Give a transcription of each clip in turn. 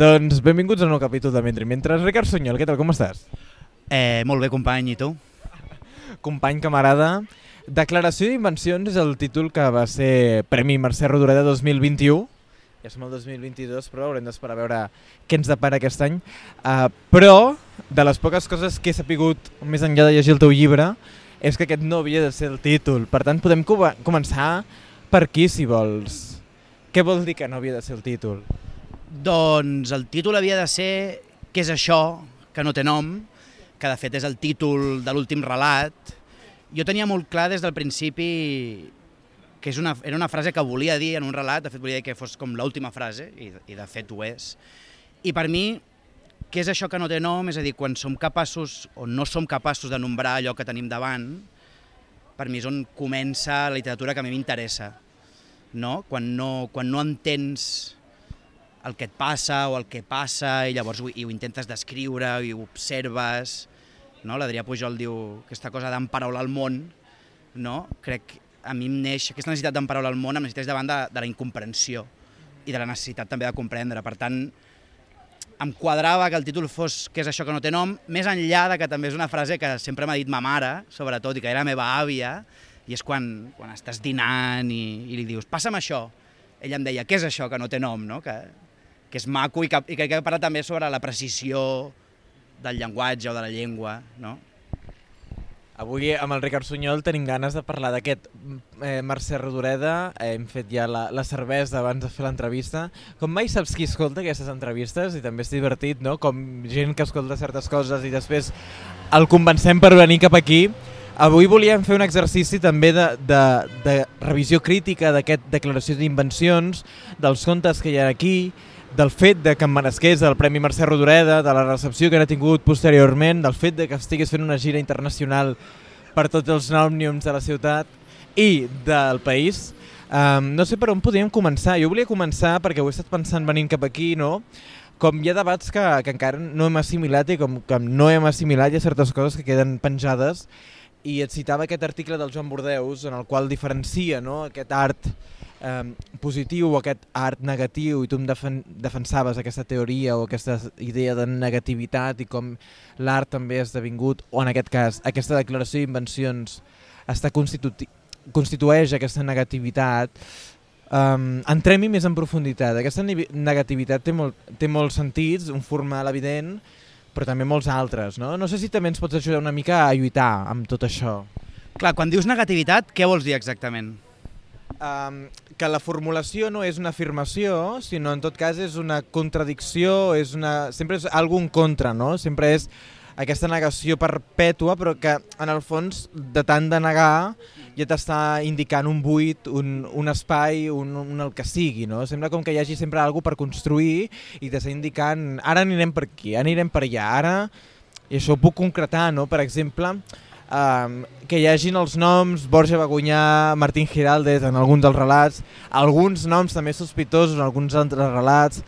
Doncs benvinguts a un nou capítol de Mentre Mentre. Ricard Sunyol, què tal, com estàs? Eh, molt bé, company, i tu? Company, camarada. Declaració d'invencions és el títol que va ser Premi Mercè Rodoreda 2021. Ja som el 2022, però haurem d'esperar a veure què ens depara aquest any. Uh, però, de les poques coses que he sapigut més enllà de llegir el teu llibre, és que aquest no havia de ser el títol. Per tant, podem co començar per aquí, si vols. Què vol dir que no havia de ser el títol? Doncs el títol havia de ser Què és això, que no té nom, que de fet és el títol de l'últim relat. Jo tenia molt clar des del principi que és una, era una frase que volia dir en un relat, de fet volia dir que fos com l'última frase, i, i de fet ho és. I per mi, què és això que no té nom? És a dir, quan som capaços o no som capaços de nombrar allò que tenim davant, per mi és on comença la literatura que a mi m'interessa. No? Quan, no, quan no entens el que et passa o el que passa i llavors ho, i ho intentes descriure i ho observes. No? L'Adrià Pujol diu aquesta cosa d'emparaular el món, no? crec a mi em neix aquesta necessitat d'emparaular el món em necessités davant de, de la incomprensió i de la necessitat també de comprendre. Per tant, em quadrava que el títol fos Què és això que no té nom, més enllà de que també és una frase que sempre m'ha dit ma mare, sobretot, i que era la meva àvia, i és quan, quan estàs dinant i, i li dius, passa'm això. Ella em deia, què és això que no té nom, no? Que, que és maco i que, i crec que també sobre la precisió del llenguatge o de la llengua, no? Avui amb el Ricard Sunyol tenim ganes de parlar d'aquest eh, Mercè Rodoreda, eh, hem fet ja la, la cervesa abans de fer l'entrevista. Com mai saps qui escolta aquestes entrevistes i també és divertit, no? Com gent que escolta certes coses i després el convencem per venir cap aquí. Avui volíem fer un exercici també de, de, de revisió crítica d'aquest declaració d'invencions, dels contes que hi ha aquí, del fet de que em meresqués el Premi Mercè Rodoreda, de la recepció que n'ha tingut posteriorment, del fet de que estigués fent una gira internacional per tots els òmniums de la ciutat i del país. Um, no sé per on podríem començar. Jo volia començar perquè ho he estat pensant venint cap aquí, no? Com hi ha debats que, que encara no hem assimilat i com que no hem assimilat hi ha certes coses que queden penjades i et citava aquest article del Joan Bordeus en el qual diferencia no, aquest art eh, positiu o aquest art negatiu i tu em defen defensaves aquesta teoria o aquesta idea de negativitat i com l'art també ha esdevingut, o en aquest cas aquesta declaració d'invencions està constitu constitueix aquesta negativitat, um, entrem-hi més en profunditat. Aquesta negativitat té, molt, té molts sentits, un formal evident, però també molts altres. No? no sé si també ens pots ajudar una mica a lluitar amb tot això. Clar, quan dius negativitat, què vols dir exactament? um, que la formulació no és una afirmació, sinó en tot cas és una contradicció, és una, sempre és algun contra, no? Sempre és aquesta negació perpètua, però que en el fons, de tant de negar, ja t'està indicant un buit, un, un espai, un, un el que sigui, no? Sembla com que hi hagi sempre alguna per construir i t'està indicant, ara anirem per aquí, anirem per allà, ara... I això ho puc concretar, no? Per exemple, um, que hi hagin els noms Borja Bagunyà, Martín Giraldez en alguns dels relats, alguns noms també sospitosos en alguns altres relats,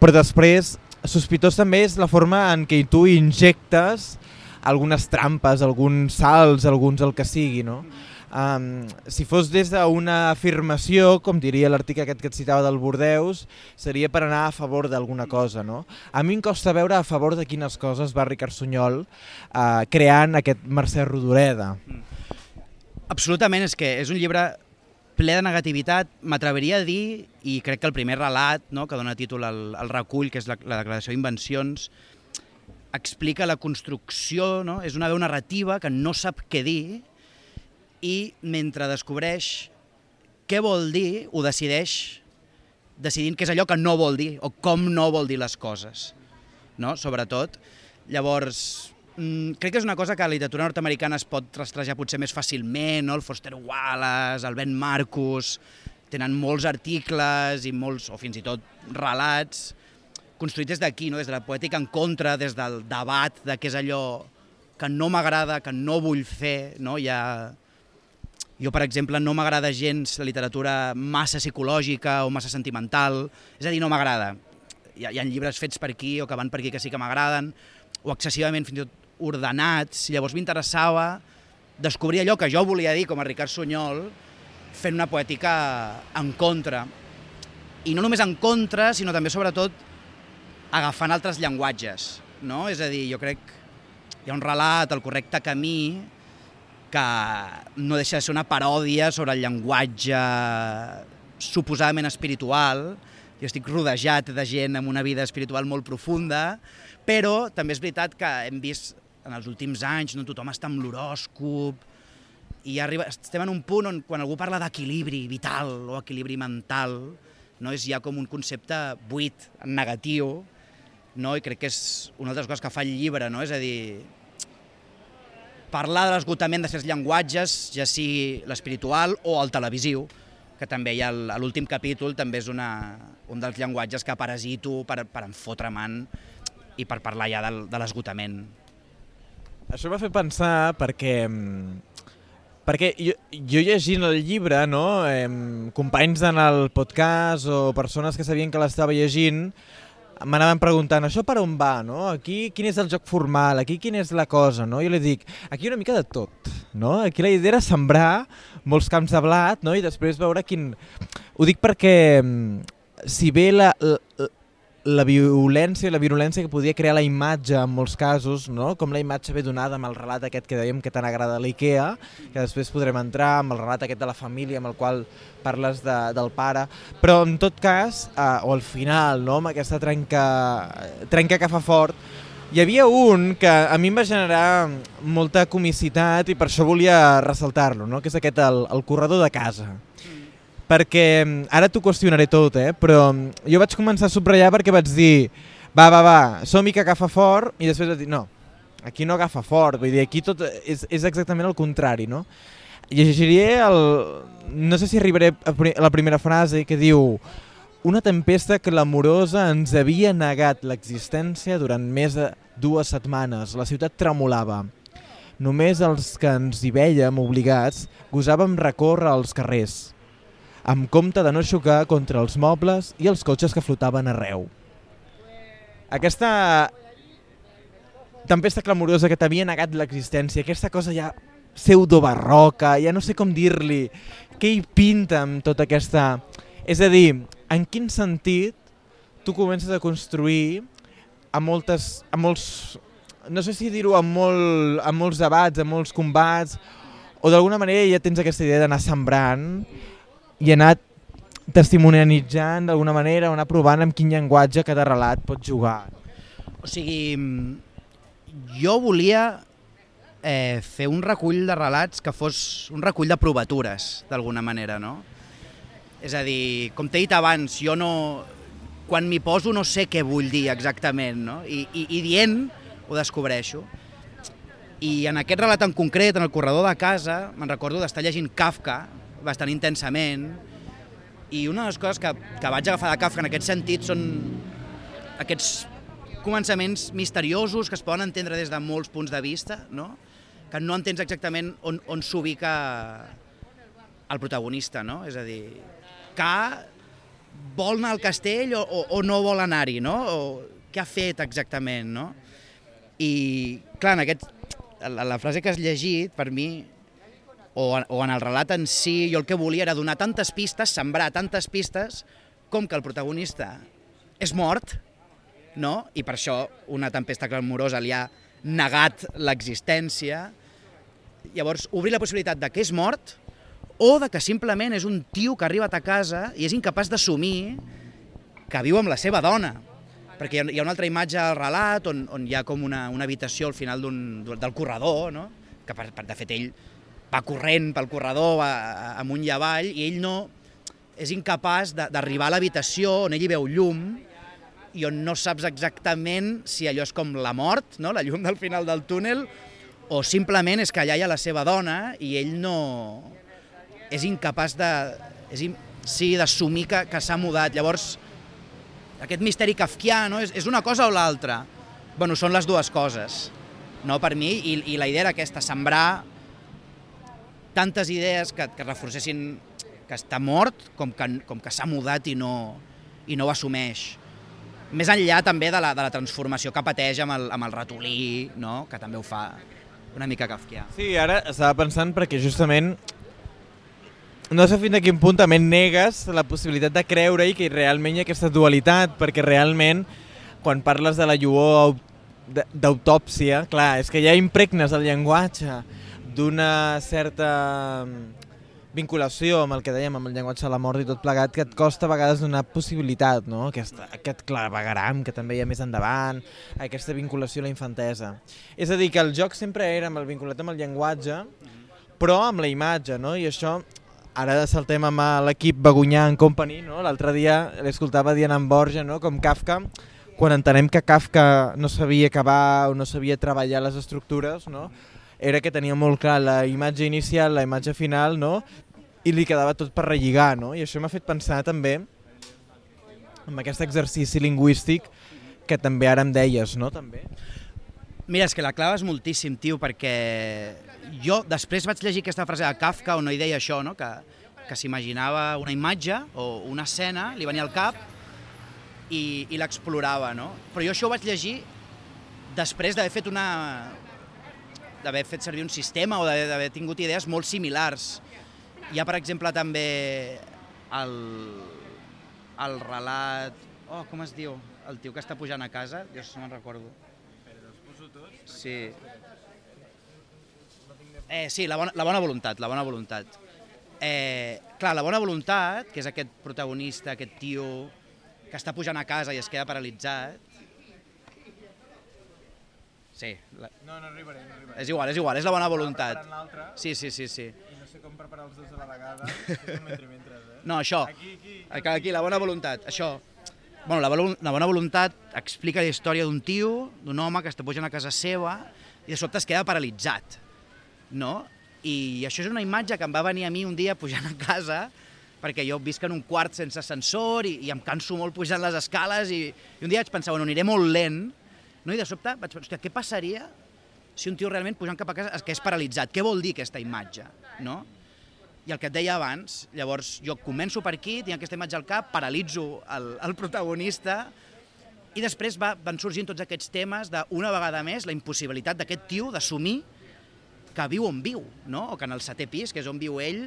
però després sospitós també és la forma en què tu injectes algunes trampes, alguns salts, alguns el que sigui, no? Um, si fos des d'una afirmació, com diria l'article aquest que et citava del Bordeus, seria per anar a favor d'alguna cosa. No? A mi em costa veure a favor de quines coses va Ricard Sunyol uh, creant aquest Mercè Rodoreda. Mm. Absolutament, és que és un llibre ple de negativitat, m'atreveria a dir, i crec que el primer relat no, que dona títol al, al recull, que és la, la declaració d'invencions, explica la construcció, no? és una veu narrativa que no sap què dir, i mentre descobreix què vol dir, ho decideix decidint què és allò que no vol dir o com no vol dir les coses, no? sobretot. Llavors, mmm, crec que és una cosa que la literatura nord-americana es pot rastrejar potser més fàcilment, no? el Foster Wallace, el Ben Marcus, tenen molts articles i molts, o fins i tot relats, construïts des d'aquí, no? des de la poètica en contra, des del debat de què és allò que no m'agrada, que no vull fer, no? ha jo, per exemple, no m'agrada gens la literatura massa psicològica o massa sentimental, és a dir, no m'agrada. Hi, hi ha llibres fets per aquí o que van per aquí que sí que m'agraden, o excessivament fins i tot ordenats, llavors m'interessava descobrir allò que jo volia dir com a Ricard Sunyol fent una poètica en contra. i no només en contra, sinó també, sobretot, agafant altres llenguatges. No? És a dir, jo crec hi ha un relat, el correcte camí, que no deixa de ser una paròdia sobre el llenguatge suposadament espiritual. Jo estic rodejat de gent amb una vida espiritual molt profunda, però també és veritat que hem vist en els últims anys, no tothom està amb l'horòscop, i arriba, estem en un punt on quan algú parla d'equilibri vital o equilibri mental, no és ja com un concepte buit, negatiu, no? i crec que és una de les coses que fa el llibre, no? és a dir, parlar de l'esgotament de certs llenguatges, ja sigui l'espiritual o el televisiu, que també hi ha a l'últim capítol, també és una, un dels llenguatges que parasito per, per enfotre man i per parlar ja del, de l'esgotament. Això va fer pensar perquè perquè jo, jo llegint el llibre, no, eh, companys en el podcast o persones que sabien que l'estava llegint, m'anaven preguntant, això per on va, no? Aquí quin és el joc formal, aquí quina és la cosa, no? Jo li dic, aquí una mica de tot, no? Aquí la idea era sembrar molts camps de blat, no? I després veure quin... Ho dic perquè si bé la, la, la violència, la virulència que podia crear la imatge en molts casos, no? com la imatge ve donada amb el relat aquest que dèiem que tant agrada l'IKEA, que després podrem entrar amb el relat aquest de la família amb el qual parles de, del pare, però en tot cas, eh, o al final, no? amb aquesta trenca, trenca que fa fort, hi havia un que a mi em va generar molta comicitat i per això volia ressaltar-lo, no? que és aquest, el, el corredor de casa perquè mm, ara t'ho qüestionaré tot, eh? però mm, jo vaig començar a subratllar perquè vaig dir va, va, va, som-hi que agafa fort i després vaig dir no, aquí no agafa fort, vull dir, aquí tot és, és exactament el contrari, no? Llegiré el... no sé si arribaré a la primera frase que diu una tempesta clamorosa ens havia negat l'existència durant més de dues setmanes. La ciutat tremolava. Només els que ens hi veiem obligats gosàvem recórrer als carrers amb compte de no xocar contra els mobles i els cotxes que flotaven arreu. Aquesta tempesta clamorosa que t'havia negat l'existència, aquesta cosa ja pseudo-barroca, ja no sé com dir-li, què hi pinta amb tota aquesta... És a dir, en quin sentit tu comences a construir a moltes, a molts, no sé si dir-ho amb, molt, amb molts debats, amb molts combats, o d'alguna manera ja tens aquesta idea d'anar sembrant i he anat testimonialitzant d'alguna manera anar provant amb quin llenguatge cada relat pot jugar. O sigui, jo volia eh, fer un recull de relats que fos un recull de provatures, d'alguna manera, no? És a dir, com t'he dit abans, jo no... Quan m'hi poso no sé què vull dir exactament, no? I, i, i dient ho descobreixo. I en aquest relat en concret, en el corredor de casa, me'n recordo d'estar llegint Kafka, bastant intensament, i una de les coses que, que vaig agafar de Kafka en aquest sentit són aquests començaments misteriosos que es poden entendre des de molts punts de vista, no? que no entens exactament on, on s'ubica el protagonista, no? És a dir, que vol anar al castell o, o, o no vol anar-hi, no? O què ha fet exactament, no? I, clar, en aquest, la, la frase que has llegit, per mi, o, o en el relat en si, jo el que volia era donar tantes pistes, sembrar tantes pistes, com que el protagonista és mort, no? i per això una tempesta clamorosa li ha negat l'existència. Llavors, obrir la possibilitat de que és mort o de que simplement és un tio que ha arribat a casa i és incapaç d'assumir que viu amb la seva dona. Perquè hi ha una altra imatge al relat on, on hi ha com una, una habitació al final del corredor, no? que per, per, de fet ell va corrent pel corredor va, amunt i avall i ell no és incapaç d'arribar a l'habitació on ell hi veu llum i on no saps exactament si allò és com la mort, no? la llum del final del túnel, o simplement és que allà hi ha la seva dona i ell no... és incapaç de... És in... sí, d'assumir que, que s'ha mudat. Llavors, aquest misteri kafkià no? és, és una cosa o l'altra? bueno, són les dues coses, no, per mi, i, i la idea era aquesta, sembrar tantes idees que, que reforcessin que està mort com que, com que s'ha mudat i no, i no ho assumeix. Més enllà també de la, de la transformació que pateix amb el, amb el ratolí, no? que també ho fa una mica kafkià. Sí, ara estava pensant perquè justament no sé fins a quin punt també negues la possibilitat de creure-hi que realment hi ha aquesta dualitat, perquè realment quan parles de la lluor d'autòpsia, clar, és que ja impregnes el llenguatge d'una certa vinculació amb el que dèiem, amb el llenguatge de la mort i tot plegat, que et costa a vegades donar possibilitat, no? Aquest, aquest clavegaram que també hi ha més endavant, aquesta vinculació a la infantesa. És a dir, que el joc sempre era amb el vinculat amb el llenguatge, però amb la imatge, no? I això, ara saltem amb l'equip Bagunyà en Company, no? L'altre dia l'escoltava Diana Borja, no? Com Kafka, quan entenem que Kafka no sabia acabar o no sabia treballar les estructures, no? Era que tenia molt clar la imatge inicial, la imatge final, no? i li quedava tot per relligar, no? I això m'ha fet pensar també en aquest exercici lingüístic que també ara em deies, no? També. Mira, és que la claves moltíssim, tio, perquè jo després vaig llegir aquesta frase de Kafka on no hi deia això, no? que, que s'imaginava una imatge o una escena, li venia al cap i, i l'explorava, no? Però jo això ho vaig llegir després d'haver fet una d'haver fet servir un sistema o d'haver tingut idees molt similars hi ha, per exemple, també el, el relat... Oh, com es diu? El tio que està pujant a casa, jo no me'n recordo. Sí. Eh, sí, la bona, la bona voluntat, la bona voluntat. Eh, clar, la bona voluntat, que és aquest protagonista, aquest tio que està pujant a casa i es queda paralitzat, Sí. La... No, no arribaré, no arribaré. És igual, és igual, és la bona voluntat. Sí, sí, sí, sí sé com preparar els dos a la vegada, mentre, mentre, eh? No, això, aquí, aquí, aquí, la bona voluntat, això. Bueno, la, la bona voluntat explica la història d'un tio, d'un home que està pujant a casa seva i de sobte es queda paralitzat, no? I això és una imatge que em va venir a mi un dia pujant a casa, perquè jo visc en un quart sense ascensor i, i em canso molt pujant les escales i, i un dia vaig pensar, bueno, aniré molt lent, no? i de sobte vaig pensar, hòstia, què passaria si un tio realment pujant cap a casa es quedés paralitzat. Què vol dir aquesta imatge? No? I el que et deia abans, llavors jo començo per aquí, tinc aquesta imatge al cap, paralitzo el, el protagonista i després va, van sorgint tots aquests temes d'una vegada més la impossibilitat d'aquest tio d'assumir que viu on viu, no? o que en el setè pis, que és on viu ell,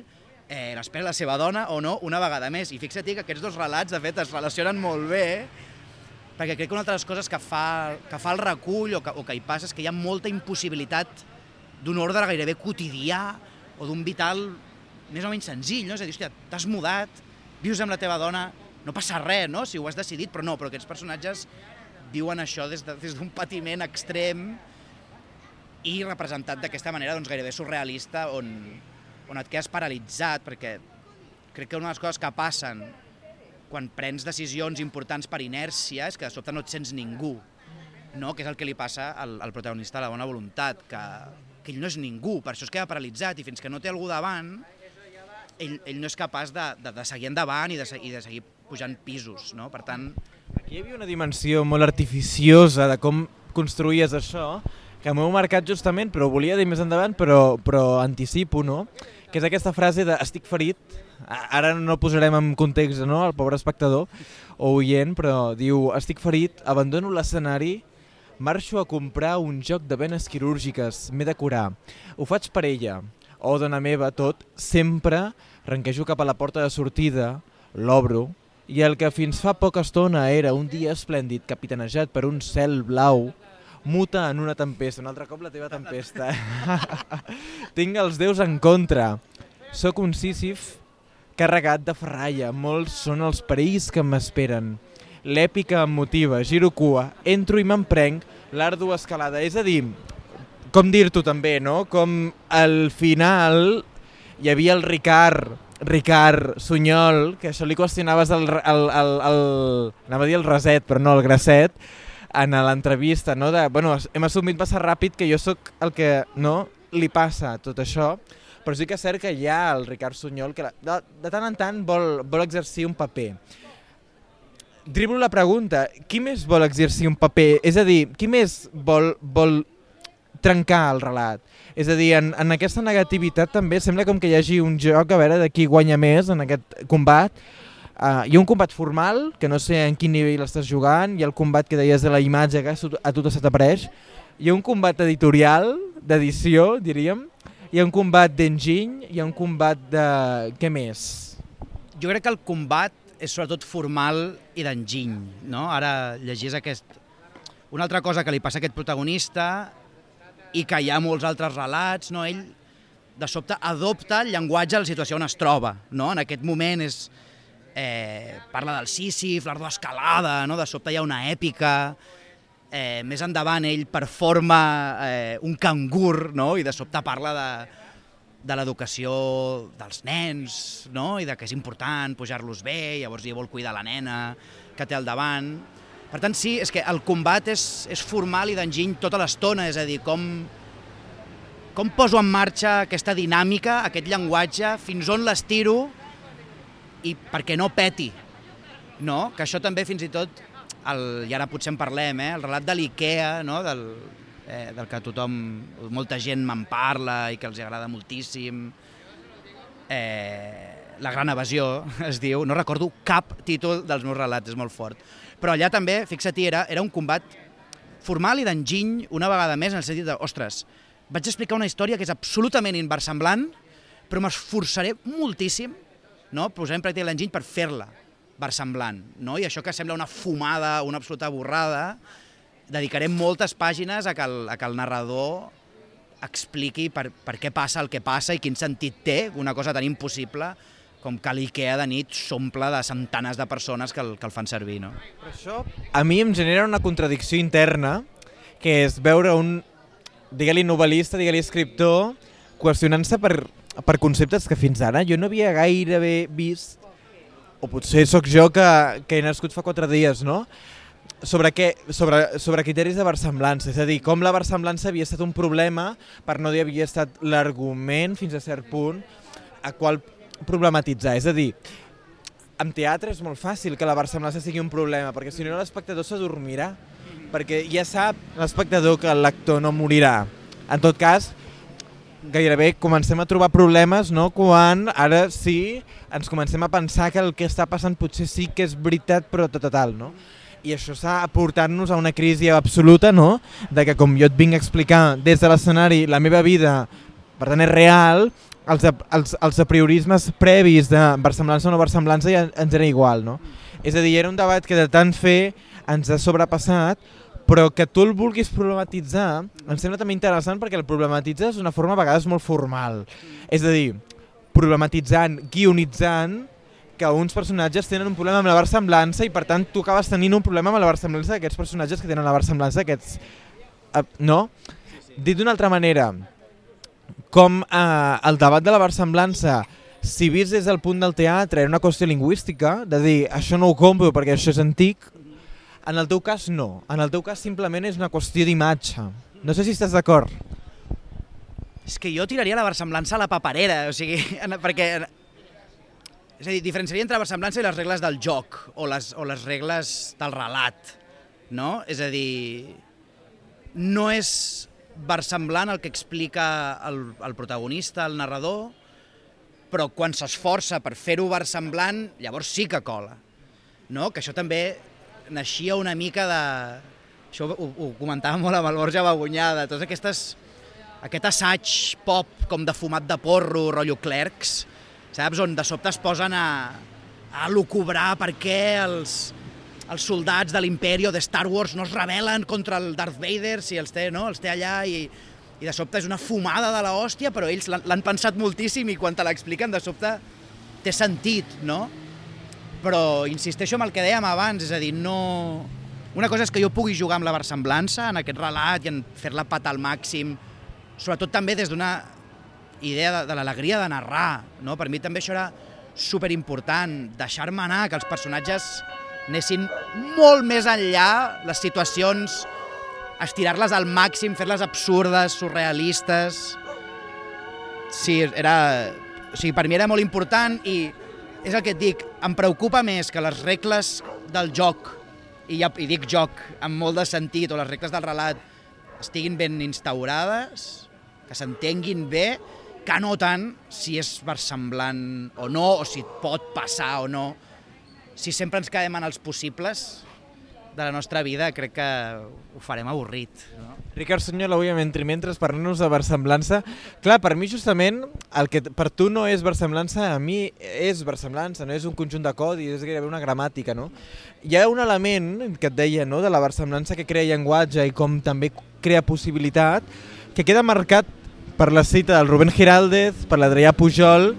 eh, l'espera la seva dona o no una vegada més. I fixa't que aquests dos relats, de fet, es relacionen molt bé, perquè crec que una altra de les coses que fa, que fa el recull o que, o que hi passa és que hi ha molta impossibilitat d'un ordre gairebé quotidià o d'un vital més o menys senzill, no? És a dir, hòstia, t'has mudat, vius amb la teva dona, no passa res, no? Si ho has decidit, però no, però aquests personatges viuen això des d'un de, des patiment extrem i representat d'aquesta manera doncs, gairebé surrealista on, on et quedes paralitzat perquè crec que una de les coses que passen quan prens decisions importants per inèrcia és que de sobte no et sents ningú, no? que és el que li passa al, al protagonista de la bona voluntat, que, que ell no és ningú, per això es queda paralitzat i fins que no té algú davant, ell, ell no és capaç de, de, de seguir endavant i de, i de seguir pujant pisos. No? Per tant... Aquí hi havia una dimensió molt artificiosa de com construïes això, que m'heu marcat justament, però volia dir més endavant, però, però anticipo, no? que és aquesta frase de estic ferit, ara no posarem en context no, el pobre espectador o oient, però diu estic ferit, abandono l'escenari, marxo a comprar un joc de venes quirúrgiques, m'he de curar. Ho faig per ella, o oh, dona meva, tot, sempre renquejo cap a la porta de sortida, l'obro, i el que fins fa poca estona era un dia esplèndid capitanejat per un cel blau, muta en una tempesta, un altre cop la teva tempesta. Tinc els déus en contra. Soc un Sísif carregat de ferralla, molts són els perills que m'esperen. L'èpica em motiva, giro cua, entro i m'emprenc l'àrdua escalada. És a dir, com dir-t'ho també, no? Com al final hi havia el Ricard, Ricard Sunyol, que això li qüestionaves el, el, el, el, anava a dir el reset, però no, el grasset, en l'entrevista, no? De, bueno, hem assumit massa ràpid que jo sóc el que no li passa tot això, però sí que és cert que hi ha el Ricard Sunyol que de, de tant en tant vol, vol exercir un paper. Driblo la pregunta, qui més vol exercir un paper? És a dir, qui més vol, vol trencar el relat? És a dir, en, en aquesta negativitat també sembla com que hi hagi un joc a veure de qui guanya més en aquest combat. Uh, hi ha un combat formal, que no sé en quin nivell estàs jugant, hi ha el combat que deies de la imatge que a tu se t'apareix, hi ha un combat editorial, d'edició, diríem, hi ha un combat d'enginy, hi ha un combat de... què més? Jo crec que el combat és sobretot formal i d'enginy, no? Ara llegís aquest... Una altra cosa que li passa a aquest protagonista i que hi ha molts altres relats, no? Ell de sobte adopta el llenguatge a la situació on es troba, no? En aquest moment és... Eh, parla del Sísif, l'art d'escalada, no? De sobte hi ha una èpica, eh, més endavant ell performa eh, un cangur, no? I de sobte parla de, de l'educació dels nens, no? i de que és important pujar-los bé, llavors ell vol cuidar la nena que té al davant. Per tant, sí, és que el combat és, és formal i d'enginy tota l'estona, és a dir, com, com poso en marxa aquesta dinàmica, aquest llenguatge, fins on l'estiro i perquè no peti, no? Que això també fins i tot, el, i ara potser en parlem, eh? el relat de l'IKEA, no? del, eh, del que tothom, molta gent me'n parla i que els agrada moltíssim. Eh, la gran evasió es diu, no recordo cap títol dels meus relats, és molt fort. Però allà també, fixa-t'hi, era, era un combat formal i d'enginy una vegada més en el sentit de, ostres, vaig explicar una història que és absolutament inversemblant, però m'esforçaré moltíssim, no? posarem pràctica l'enginy per fer-la versemblant, no? i això que sembla una fumada, una absoluta borrada, dedicarem moltes pàgines a que el, a que el narrador expliqui per, per què passa el que passa i quin sentit té una cosa tan impossible com que l'IKEA de nit s'omple de centenes de persones que el, que el fan servir. No? Però això a mi em genera una contradicció interna, que és veure un, digue-li novel·lista, digue-li escriptor, qüestionant-se per, per conceptes que fins ara jo no havia gairebé vist, o potser sóc jo que, que he nascut fa quatre dies, no? sobre, què, sobre, sobre criteris de versemblança, és a dir, com la versemblança havia estat un problema per no dir havia estat l'argument fins a cert punt a qual problematitzar. És a dir, en teatre és molt fàcil que la versemblança sigui un problema, perquè si no l'espectador s'adormirà, perquè ja sap l'espectador que l'actor no morirà. En tot cas, gairebé comencem a trobar problemes no? quan ara sí ens comencem a pensar que el que està passant potser sí que és veritat però tot total. No? i això s'ha portat-nos a una crisi absoluta, no? De que, com jo et vinc a explicar des de l'escenari, la meva vida, per tant, és real, els, els, els apriorismes previs de versemblança o no versemblança ja ens era igual, no? És a dir, era un debat que de tant fer ens ha sobrepassat, però que tu el vulguis problematitzar em sembla també interessant perquè el problematitzar és una forma a vegades molt formal. És a dir, problematitzant, guionitzant, que uns personatges tenen un problema amb la versemblança i per tant tu acabes tenint un problema amb la versemblança d'aquests personatges que tenen la versemblança d'aquests... Uh, no? Dit d'una altra manera, com uh, el debat de la versemblança, si vist des del punt del teatre era una qüestió lingüística, de dir això no ho compro perquè això és antic, en el teu cas no. En el teu cas simplement és una qüestió d'imatge. No sé si estàs d'acord. És que jo tiraria la versemblança a la paperera, o sigui, perquè és a dir, diferenciaria entre la versemblança i les regles del joc o les, o les regles del relat, no? És a dir, no és versemblant el que explica el, el protagonista, el narrador, però quan s'esforça per fer-ho versemblant, llavors sí que cola. No? Que això també naixia una mica de... Això ho, ho comentava molt amb el Borja Bagunyà, de totes aquestes... aquest assaig pop com de fumat de porro, rotllo clerks, saps? On de sobte es posen a, a lucubrar per què els, els soldats de l'imperi o de Star Wars no es rebel·len contra el Darth Vader si els té, no? els té allà i, i de sobte és una fumada de la hòstia, però ells l'han pensat moltíssim i quan te l'expliquen de sobte té sentit, no? Però insisteixo en el que dèiem abans, és a dir, no... Una cosa és que jo pugui jugar amb la versemblança en aquest relat i en fer-la patar al màxim, sobretot també des d'una idea de, de l'alegria de narrar. No? Per mi també això era superimportant, deixar-me anar, que els personatges anessin molt més enllà, les situacions, estirar-les al màxim, fer-les absurdes, surrealistes... Sí, era... O sigui, per mi era molt important i és el que et dic, em preocupa més que les regles del joc, i, ja, i dic joc amb molt de sentit, o les regles del relat, estiguin ben instaurades, que s'entenguin bé, que no tant si és versemblant o no, o si pot passar o no. Si sempre ens quedem en els possibles, de la nostra vida, crec que ho farem avorrit. No? Ricard Sunyol, avui amb Entre Mentres, parlant-nos de versemblança. Clar, per mi justament, el que per tu no és versemblança, a mi és versemblança, no és un conjunt de codi, és gairebé una gramàtica, no? Hi ha un element que et deia, no?, de la versemblança que crea llenguatge i com també crea possibilitat, que queda marcat per la cita del Rubén Giraldez, per l'Adrià Pujol,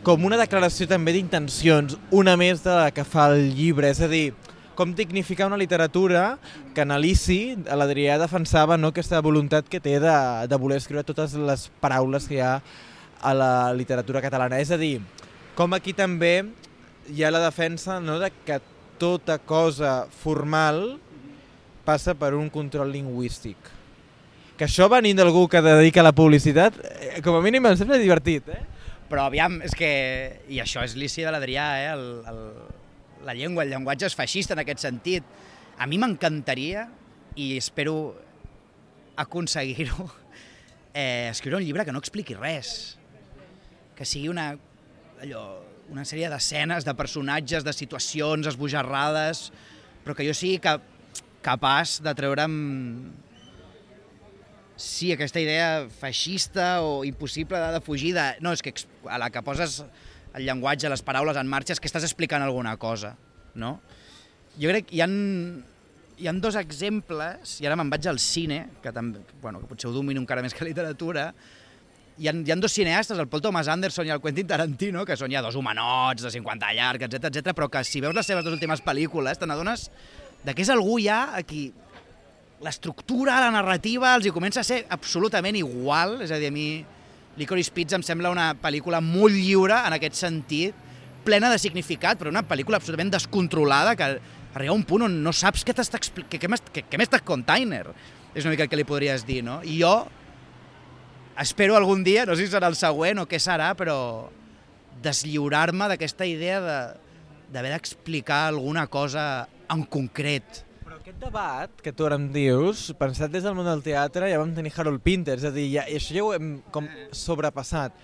com una declaració també d'intencions, una més de la que fa el llibre, és a dir, com dignificar una literatura que en Alici, l'Adrià defensava no, aquesta voluntat que té de, de voler escriure totes les paraules que hi ha a la literatura catalana. És a dir, com aquí també hi ha la defensa no, de que tota cosa formal passa per un control lingüístic. Que això venint d'algú que dedica a la publicitat, eh, com a mínim em sembla divertit, eh? Però aviam, és que... I això és l'Ici de l'Adrià, eh? El, el, la llengua, el llenguatge és feixista en aquest sentit. A mi m'encantaria, i espero aconseguir-ho, eh, escriure un llibre que no expliqui res, que sigui una, allò, una sèrie d'escenes, de personatges, de situacions esbojarrades, però que jo sigui cap, capaç de treure'm sí, aquesta idea feixista o impossible de, fugir de... No, és que a la que poses el llenguatge, les paraules en marxa, és que estàs explicant alguna cosa, no? Jo crec que hi han, hi han dos exemples, i ara me'n vaig al cine, que, també, bueno, que potser ho domino encara més que literatura, hi ha, hi ha dos cineastes, el Paul Thomas Anderson i el Quentin Tarantino, que són ja dos humanots de 50 llargs, etc etc, però que si veus les seves dues últimes pel·lícules te n'adones de que és algú ja a qui l'estructura, la narrativa, els hi comença a ser absolutament igual, és a dir, a mi Licorice Pizza em sembla una pel·lícula molt lliure en aquest sentit, plena de significat, però una pel·lícula absolutament descontrolada que arriba a un punt on no saps què t'està què, què, què m'estàs container. És una mica el que li podries dir, no? I jo espero algun dia, no sé si serà el següent o què serà, però deslliurar-me d'aquesta idea d'haver de, d'explicar alguna cosa en concret aquest debat que tu ara em dius, pensat des del món del teatre, ja vam tenir Harold Pinter, és a dir, ja, això ja ho hem com sobrepassat.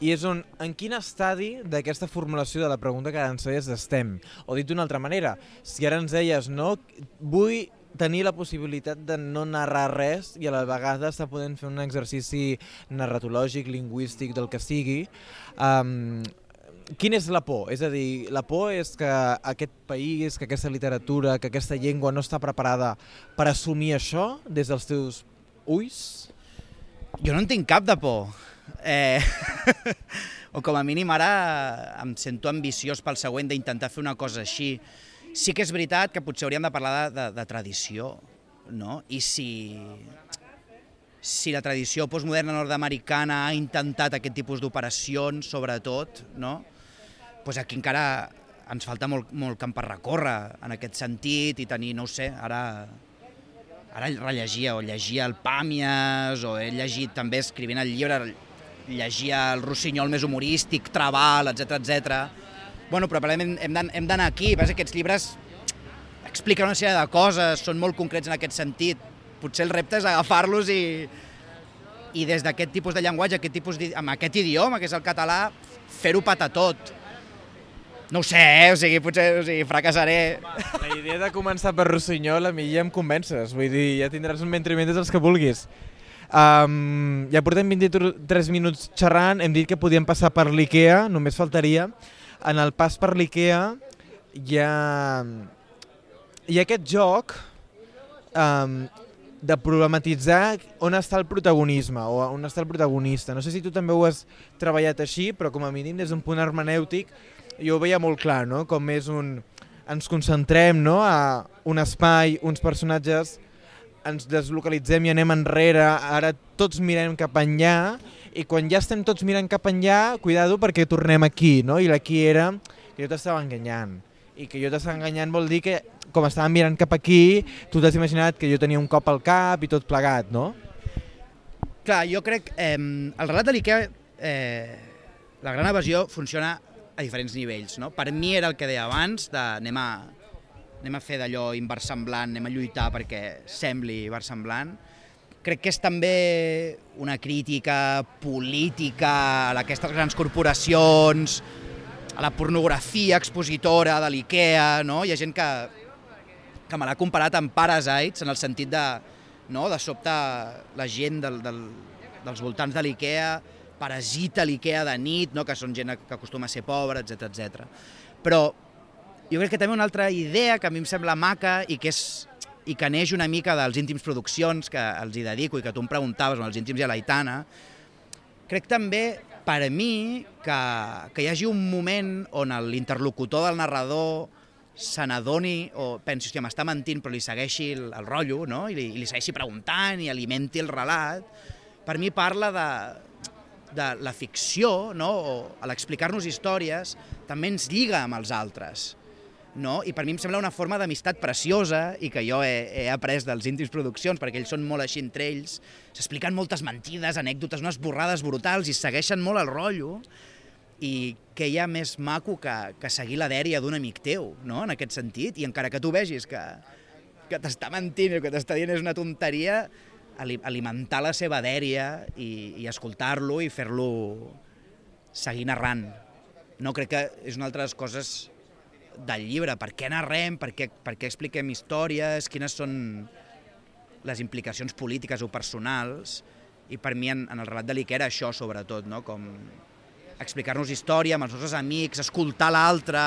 I és on, en quin estadi d'aquesta formulació de la pregunta que ens feies estem? O dit d'una altra manera, si ara ens deies, no, vull tenir la possibilitat de no narrar res i a la vegada està podent fer un exercici narratològic, lingüístic, del que sigui, um, quina és la por? És a dir, la por és que aquest país, que aquesta literatura, que aquesta llengua no està preparada per assumir això des dels teus ulls? Jo no en tinc cap de por. Eh... o com a mínim ara em sento ambiciós pel següent d'intentar fer una cosa així. Sí que és veritat que potser hauríem de parlar de, de, de tradició, no? I si, si la tradició postmoderna nord-americana ha intentat aquest tipus d'operacions, sobretot, no? Pues aquí encara ens falta molt, molt camp per recórrer en aquest sentit i tenir, no ho sé, ara, ara rellegia o llegia el Pàmies o he llegit també escrivint el llibre, llegia el Rossinyol més humorístic, Trabal, etc etc. Bueno, però probablement hem d'anar aquí, perquè aquests llibres expliquen una sèrie de coses, són molt concrets en aquest sentit. Potser el repte és agafar-los i, i des d'aquest tipus de llenguatge, aquest tipus amb aquest idioma, que és el català, fer-ho patar tot no ho sé, eh? o sigui, potser o sigui, fracassaré. La idea de començar per Rossinyol a mi ja em convences, vull dir, ja tindràs un mentre els que vulguis. Um, ja portem 23 minuts xerrant, hem dit que podíem passar per l'IKEA, només faltaria. En el pas per l'IKEA hi ha, hi ha aquest joc um, de problematitzar on està el protagonisme o on està el protagonista. No sé si tu també ho has treballat així, però com a mínim des d'un punt hermenèutic jo ho veia molt clar, no? com és un... ens concentrem no? a un espai, uns personatges, ens deslocalitzem i anem enrere, ara tots mirem cap enllà, i quan ja estem tots mirant cap enllà, cuidado perquè tornem aquí, no? i l'aquí era que jo t'estava enganyant. I que jo t'estava enganyant vol dir que, com estàvem mirant cap aquí, tu t'has imaginat que jo tenia un cop al cap i tot plegat, no? Clar, jo crec... Eh, el relat de l'IKEA, eh, la gran evasió, funciona a diferents nivells. No? Per mi era el que deia abans, de anem a, anem a fer d'allò inversemblant, anem a lluitar perquè sembli inversemblant. Crec que és també una crítica política a aquestes grans corporacions, a la pornografia expositora de l'IKEA, no? Hi ha gent que, que me l'ha comparat amb Parasites, en el sentit de, no, de sobte la gent del, del, dels voltants de l'IKEA parasita l'IKEA de nit, no? que són gent que acostuma a ser pobra, etc etc. Però jo crec que també una altra idea que a mi em sembla maca i que és i que neix una mica dels íntims produccions que els hi dedico i que tu em preguntaves, on els íntims i a l'Aitana, crec també per a mi que, que hi hagi un moment on l'interlocutor del narrador se n'adoni o pensi, hòstia, m'està mentint, però li segueixi el, el rotllo, no? I li, i li segueixi preguntant i alimenti el relat, per mi parla de, de la ficció, no? o a l'explicar-nos històries, també ens lliga amb els altres. No? I per mi em sembla una forma d'amistat preciosa i que jo he, he après dels íntims produccions, perquè ells són molt així entre ells, s'expliquen moltes mentides, anècdotes, unes borrades brutals i segueixen molt el rotllo i què hi ha més maco que, que seguir la dèria d'un amic teu, no? en aquest sentit, i encara que tu vegis que, que t'està mentint o que t'està dient és una tonteria, alimentar la seva dèria i, i escoltar-lo i fer-lo seguir narrant. No crec que és una altra de les coses del llibre. Per què narrem? Per què, per què expliquem històries? Quines són les implicacions polítiques o personals? I per mi, en, en el relat de l'Iker, era això, sobretot, no? com explicar-nos història amb els nostres amics, escoltar l'altre,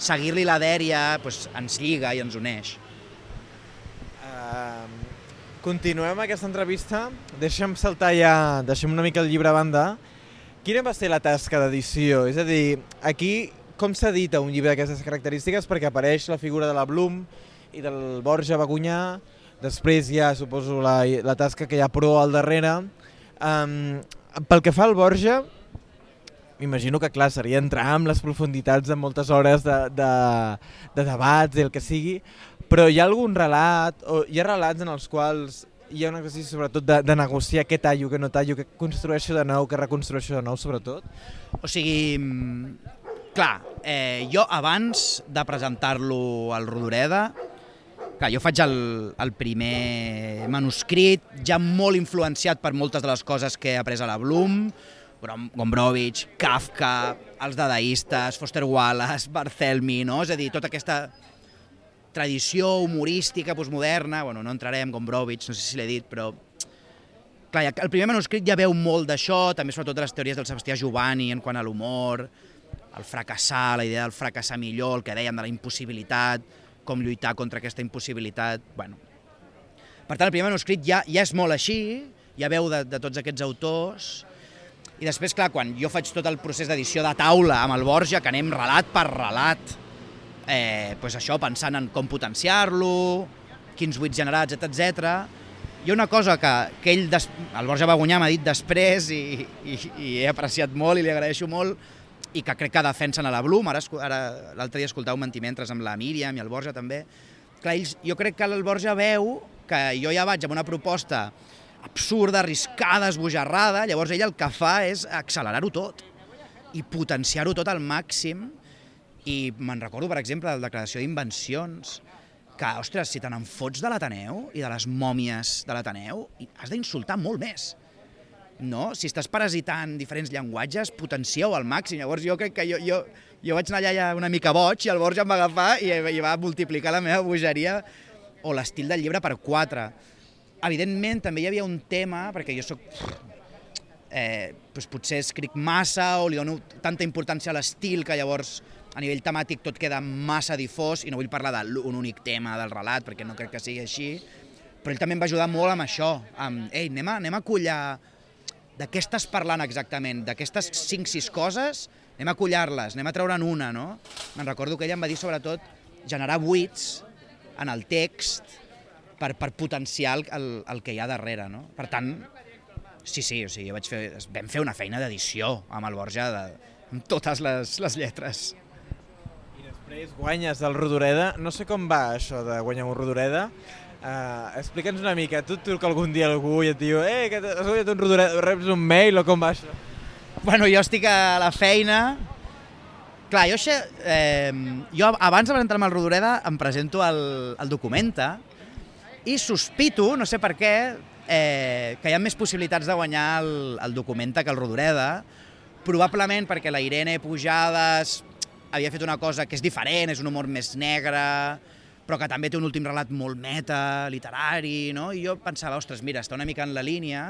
seguir-li la dèria, doncs ens lliga i ens uneix. Uh, continuem aquesta entrevista. Deixem saltar ja, deixem una mica el llibre a banda. Quina va ser la tasca d'edició? És a dir, aquí com s'edita un llibre d'aquestes característiques? Perquè apareix la figura de la Blum i del Borja Bagunyà, després ja suposo la, la tasca que hi ha pro al darrere. Um, pel que fa al Borja, m'imagino que clar, seria entrar amb les profunditats de moltes hores de, de, de debats i el que sigui, però hi ha algun relat, o hi ha relats en els quals hi ha un exercici sobretot de, de negociar què tallo, què no tallo, què construeixo de nou, què reconstrueixo de nou, sobretot? O sigui, mm, clar, eh, jo abans de presentar-lo al Rodoreda, clar, jo faig el, el primer manuscrit, ja molt influenciat per moltes de les coses que he après a la Bloom, Gombrowicz, Kafka, els dadaistes, Foster Wallace, Barthelmy, no? és a dir, tota aquesta tradició humorística postmoderna, bueno, no entrarem, Gombrowicz, no sé si l'he dit, però clar, el primer manuscrit ja veu molt d'això, també sobretot les teories del Sebastià Giovanni en quant a l'humor, el fracassar, la idea del fracassar millor, el que dèiem de la impossibilitat, com lluitar contra aquesta impossibilitat, bueno. Per tant, el primer manuscrit ja, ja és molt així, ja veu de, de tots aquests autors, i després, clar, quan jo faig tot el procés d'edició de taula amb el Borja, que anem relat per relat, eh, pues això, pensant en com potenciar-lo, quins buits generats, etc. Ha una cosa que, que ell, des, el Borja Bagunyà m'ha dit després i, i, i he apreciat molt i li agraeixo molt, i que crec que defensen a la Blum, ara, ara l'altre dia escoltava un mentimentres amb la Míriam i el Borja també, clar, ells, jo crec que el Borja veu que jo ja vaig amb una proposta absurda, arriscada, esbojarrada, llavors ell el que fa és accelerar-ho tot i potenciar-ho tot al màxim i me'n recordo, per exemple, de la declaració d'invencions, que, ostres, si te n'en fots de l'Ateneu i de les mòmies de l'Ateneu, has d'insultar molt més. No? Si estàs parasitant diferents llenguatges, potencieu al màxim. Llavors jo crec que jo, jo, jo vaig anar allà una mica boig i el Borja em va agafar i, i va multiplicar la meva bogeria o l'estil del llibre per quatre evidentment també hi havia un tema, perquè jo sóc... Eh, doncs potser escric massa o li dono tanta importància a l'estil que llavors a nivell temàtic tot queda massa difós i no vull parlar d'un únic tema del relat perquè no crec que sigui així, però ell també em va ajudar molt amb això, amb, ei, anem a, anem a collar de què estàs parlant exactament, d'aquestes 5-6 coses, anem a collar-les, anem a treure'n una, no? Me'n recordo que ella em va dir sobretot generar buits en el text per, per potenciar el, el, que hi ha darrere. No? Per tant, sí, sí, o sigui, jo vaig fer, vam fer una feina d'edició amb el Borja, de, amb totes les, les lletres. Després guanyes el Rodoreda. No sé com va això de guanyar un Rodoreda. Uh, Explica'ns una mica, tu et truca algun dia algú i et diu eh, que has guanyat un Rodoreda, reps un mail o com va això? Bueno, jo estic a la feina, Clar, jo, eh, jo abans de presentar me al Rodoreda em presento al, al Documenta, i sospito, no sé per què, eh, que hi ha més possibilitats de guanyar el, el Documenta que el Rodoreda, probablement perquè la Irene Pujades havia fet una cosa que és diferent, és un humor més negre, però que també té un últim relat molt meta, literari, no? I jo pensava, ostres, mira, està una mica en la línia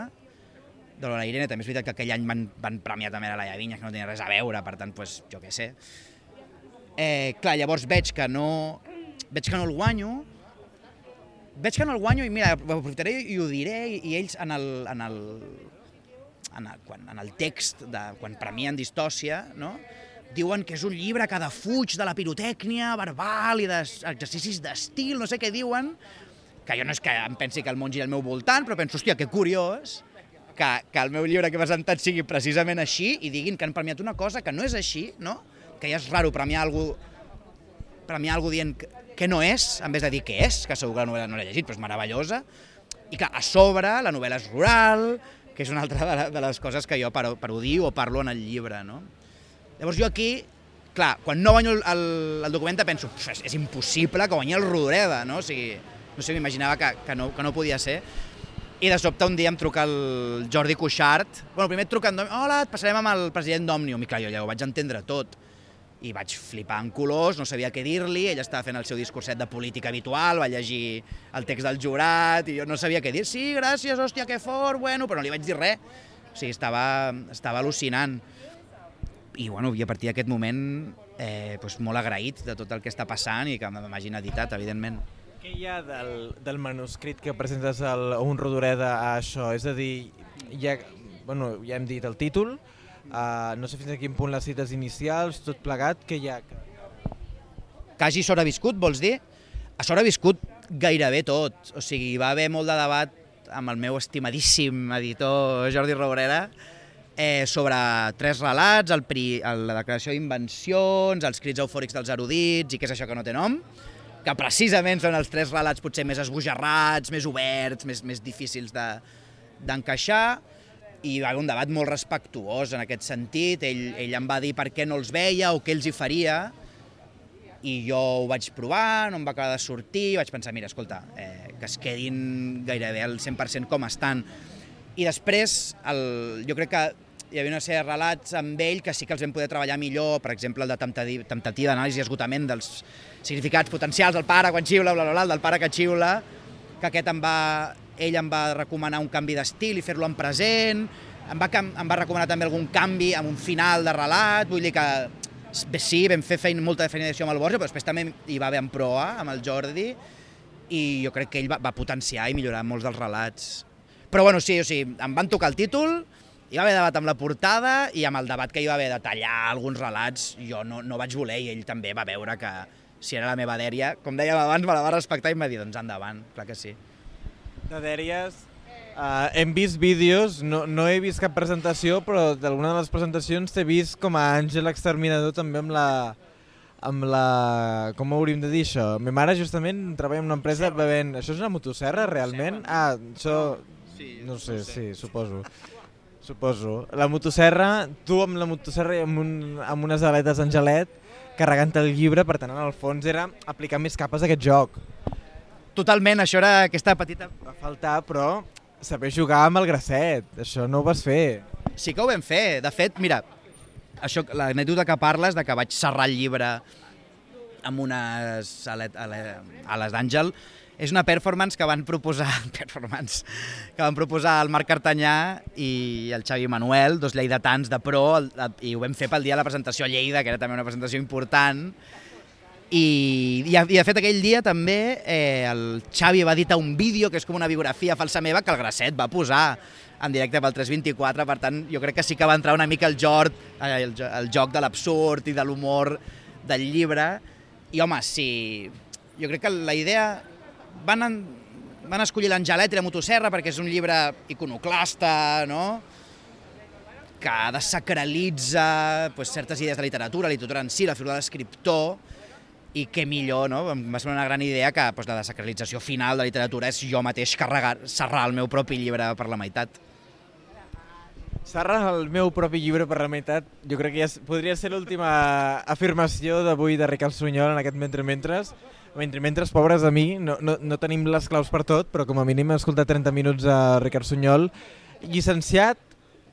de la Irene, també és veritat que aquell any van, van premiar també la Laia Vinyas, que no tenia res a veure, per tant, pues, jo què sé. Eh, clar, llavors veig que no, veig que no el guanyo, veig que no el guanyo i mira, ho aprofitaré i ho diré i ells en el, en el, en el, quan, en el text, de, quan premien Distòcia, no? Diuen que és un llibre que defuig de la pirotècnia verbal i d'exercicis d'estil, no sé què diuen, que jo no és que em pensi que el món gira al meu voltant, però penso, hòstia, que curiós que, que el meu llibre que he presentat sigui precisament així i diguin que han premiat una cosa que no és així, no? que ja és raro premiar algú, premiar algú dient que, que no és, en vez de dir que és, que segur que la novel·la no l'he llegit, però és meravellosa, i que a sobre la novel·la és rural, que és una altra de, de les coses que jo parodio o parlo en el llibre. No? Llavors jo aquí, clar, quan no guanyo el, el, el document penso, és, és impossible que guanyi el Rodoreda, no? O sigui, no sé, m'imaginava que, que, no, que no podia ser. I de sobte un dia em truca el Jordi Cuixart. Bueno, primer et truca en Òmnium, hola, et passarem amb el president d'Òmnium. I clar, jo ja ho vaig entendre tot. I vaig flipar en colors, no sabia què dir-li, ell estava fent el seu discurset de política habitual, va llegir el text del jurat, i jo no sabia què dir. Sí, gràcies, hòstia, que fort, bueno, però no li vaig dir res. O sigui, estava, estava al·lucinant i, bueno, i a partir d'aquest moment eh, doncs molt agraït de tot el que està passant i que m'hagin editat, evidentment. Què hi ha del, del manuscrit que presentes al, a un Rodoreda a això? És a dir, ja, bueno, ja hem dit el títol, uh, no sé fins a quin punt les cites inicials, tot plegat, què hi ha? Que hagi sobreviscut, vols dir? Ha sobreviscut gairebé tot, o sigui, va haver molt de debat amb el meu estimadíssim editor Jordi Rodoreda, eh, sobre tres relats, el, pri, el, la declaració d'invencions, els crits eufòrics dels erudits i què és això que no té nom, que precisament són els tres relats potser més esbojarrats, més oberts, més, més difícils d'encaixar, de, i va haver un debat molt respectuós en aquest sentit. Ell, ell em va dir per què no els veia o què els hi faria, i jo ho vaig provar, no em va acabar de sortir, vaig pensar, mira, escolta, eh, que es quedin gairebé al 100% com estan. I després, el, jo crec que hi havia una sèrie de relats amb ell que sí que els vam poder treballar millor, per exemple, el de temptativa d'anàlisi i esgotament dels significats potencials del pare quan xiula, bla, bla, bla, del pare que xiula, que aquest em va, ell em va recomanar un canvi d'estil i fer-lo en present, em va, em va recomanar també algun canvi amb un final de relat, vull dir que sí, vam fer feina, molta feina d'això amb el Borja, però després també hi va haver en proa amb el Jordi i jo crec que ell va, va potenciar i millorar molts dels relats. Però bueno, sí, o sigui, em van tocar el títol, hi va haver debat amb la portada i amb el debat que hi va haver de tallar alguns relats, jo no, no vaig voler i ell també va veure que si era la meva dèria, com dèiem abans, me la va respectar i em va dir, doncs endavant, clar que sí. De dèries, uh, hem vist vídeos, no, no he vist cap presentació, però d'alguna de les presentacions t'he vist com a àngel exterminador també amb la, amb la... com hauríem de dir això? Ma mare justament treballa en una empresa bevent... Això és una motosserra realment? Ah, això... No sé, sí, suposo. Suposo. La motosserra, tu amb la motosserra i amb, un, amb unes aletes d'angelet carregant el llibre, per tant, en el fons era aplicar més capes a aquest joc. Totalment, això era aquesta petita... Va faltar, però saber jugar amb el grasset, això no ho vas fer. Sí que ho vam fer. De fet, mira, això l'anècdota que parles de que vaig serrar el llibre amb unes ales d'àngel, és una performance que van proposar performance que van proposar el Marc Cartanyà i el Xavi Manuel, dos lleidatans de pro, el, i ho vam fer pel dia de la presentació a Lleida, que era també una presentació important. I, i, i de fet aquell dia també eh, el Xavi va editar un vídeo que és com una biografia falsa meva que el Grasset va posar en directe pel 324, per tant jo crec que sí que va entrar una mica el, joc, eh, el, el joc de l'absurd i de l'humor del llibre i home, sí, jo crec que la idea van, en, van escollir l'Angelet i la motosserra perquè és un llibre iconoclasta, no? que desacralitza pues, certes idees de literatura, la literatura en si, la figura de l'escriptor, i què millor, no? Em va semblar una gran idea que pues, la desacralització final de la literatura és jo mateix carregar, serrar el meu propi llibre per la meitat. Serrar el meu propi llibre per la meitat, jo crec que ja podria ser l'última afirmació d'avui de Ricard Sunyol en aquest Mentre Mentres. Mentre, mentre pobres de mi, no, no, no tenim les claus per tot, però com a mínim he escoltat 30 minuts a Ricard Sunyol, llicenciat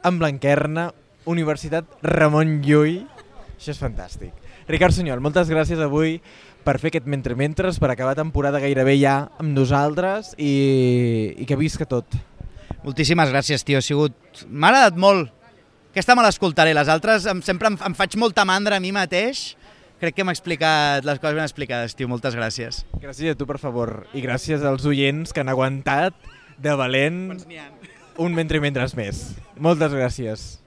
en Blanquerna, Universitat Ramon Llull, això és fantàstic. Ricard Sunyol, moltes gràcies avui per fer aquest mentre-mentres, per acabar temporada gairebé ja amb nosaltres i, i que visca tot. Moltíssimes gràcies, tio. Ha sigut... M'ha agradat molt. Aquesta me l'escoltaré. Les altres em, sempre em, em faig molta mandra a mi mateix. Crec que m'ha explicat les coses ben explicades, tio. Moltes gràcies. Gràcies a tu, per favor. I gràcies als oients que han aguantat de valent un mentre-mentres més. Moltes gràcies.